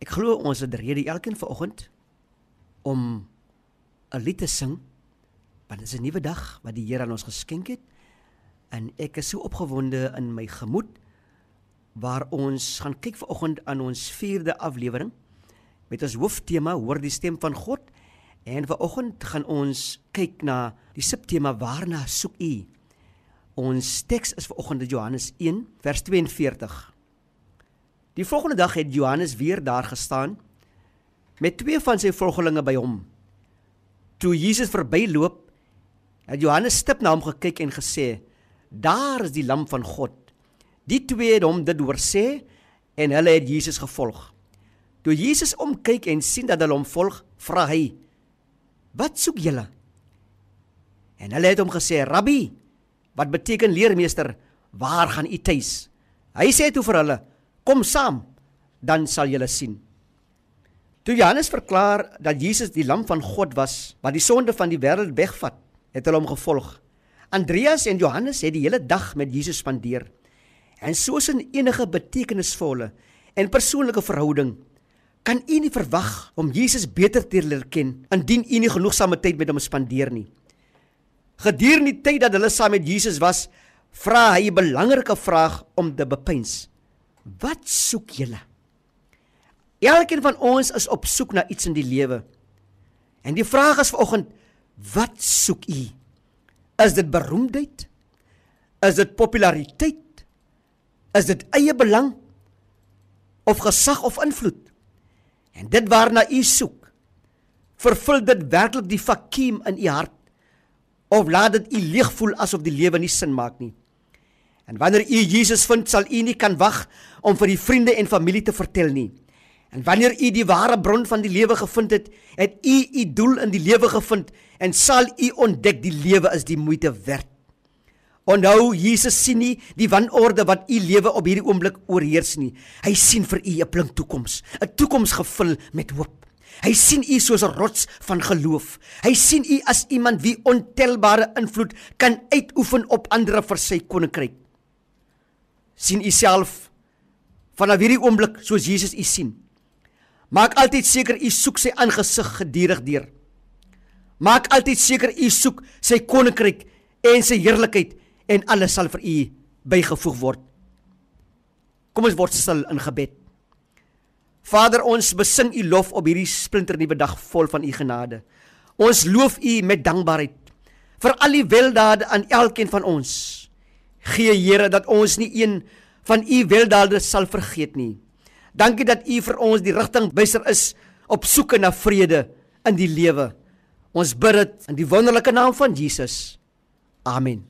Ek glo ons het rede elkeen vanoggend om 'n lied te sing want dit is 'n nuwe dag wat die Here aan ons geskenk het en ek is so opgewonde in my gemoed waar ons gaan kyk vanoggend aan ons 4de aflewering met ons hooftema hoor die stem van God en vanoggend gaan ons kyk na die subtema waarna soek u? Ons teks is vanoggend Johannes 1 vers 42 Die volgende dag het Johannes weer daar gestaan met twee van sy volgelinge by hom. Toe Jesus verbyloop, het Johannes stip na hom gekyk en gesê: "Daar is die lam van God." Die twee het hom dit hoor sê en hulle het Jesus gevolg. Toe Jesus omkyk en sien dat hulle hom volg, vra hy: "Wat soek julle?" En hulle het hom gesê: "Rabbi," wat beteken leermeester, "waar gaan u tuis?" Hy sê toe vir hulle: Kom saam, dan sal julle sien. Toe Johannes verklaar dat Jesus die lam van God was wat die sonde van die wêreld wegvat, het hulle hom gevolg. Andreas en Johannes het die hele dag met Jesus spandeer. En soos in enige betekenisvolle en persoonlike verhouding kan u nie verwag om Jesus beter te leer ken indien u nie genoegsame tyd met hom spandeer nie. Gedurende die tyd dat hulle saam met Jesus was, vra hy 'n belangrike vraag om te bepeins. Wat soek julle? Elkeen van ons is op soek na iets in die lewe. En die vraag is vanoggend, wat soek u? Is dit beroemdheid? Is dit populariteit? Is dit eie belang? Of gesag of invloed? En dit waarna u soek, vervul dit werklik die vakuum in u hart? Of laat dit u leeg voel asof die lewe nie sin maak nie? En wanneer u Jesus vind, sal u nie kan wag om vir die vriende en familie te vertel nie. En wanneer u die ware bron van die lewe gevind het, het u u doel in die lewe gevind en sal u ontdek die lewe is die moeite werd. Onthou, Jesus sien nie die wanorde wat u lewe op hierdie oomblik oorheers nie. Hy sien vir u 'n blink toekoms, 'n toekoms gevul met hoop. Hy sien u soos 'n rots van geloof. Hy sien u as iemand wie ontelbare invloed kan uitoefen op ander vir sy koninkryk sien u self vanaf hierdie oomblik soos Jesus u sien. Maak altyd seker u soek sy aangesig gedurig deur. Maak altyd seker u soek sy koninkryk en sy heerlikheid en alles sal vir u bygevoeg word. Kom ons word stil in gebed. Vader, ons besing u lof op hierdie splinternuwe dag vol van u genade. Ons loof u met dankbaarheid vir al die weldade aan elkeen van ons. Gee Here dat ons nie een van u weldade sal vergeet nie. Dankie dat u vir ons die rigtingwyser is op soeke na vrede in die lewe. Ons bid dit in die wonderlike naam van Jesus. Amen.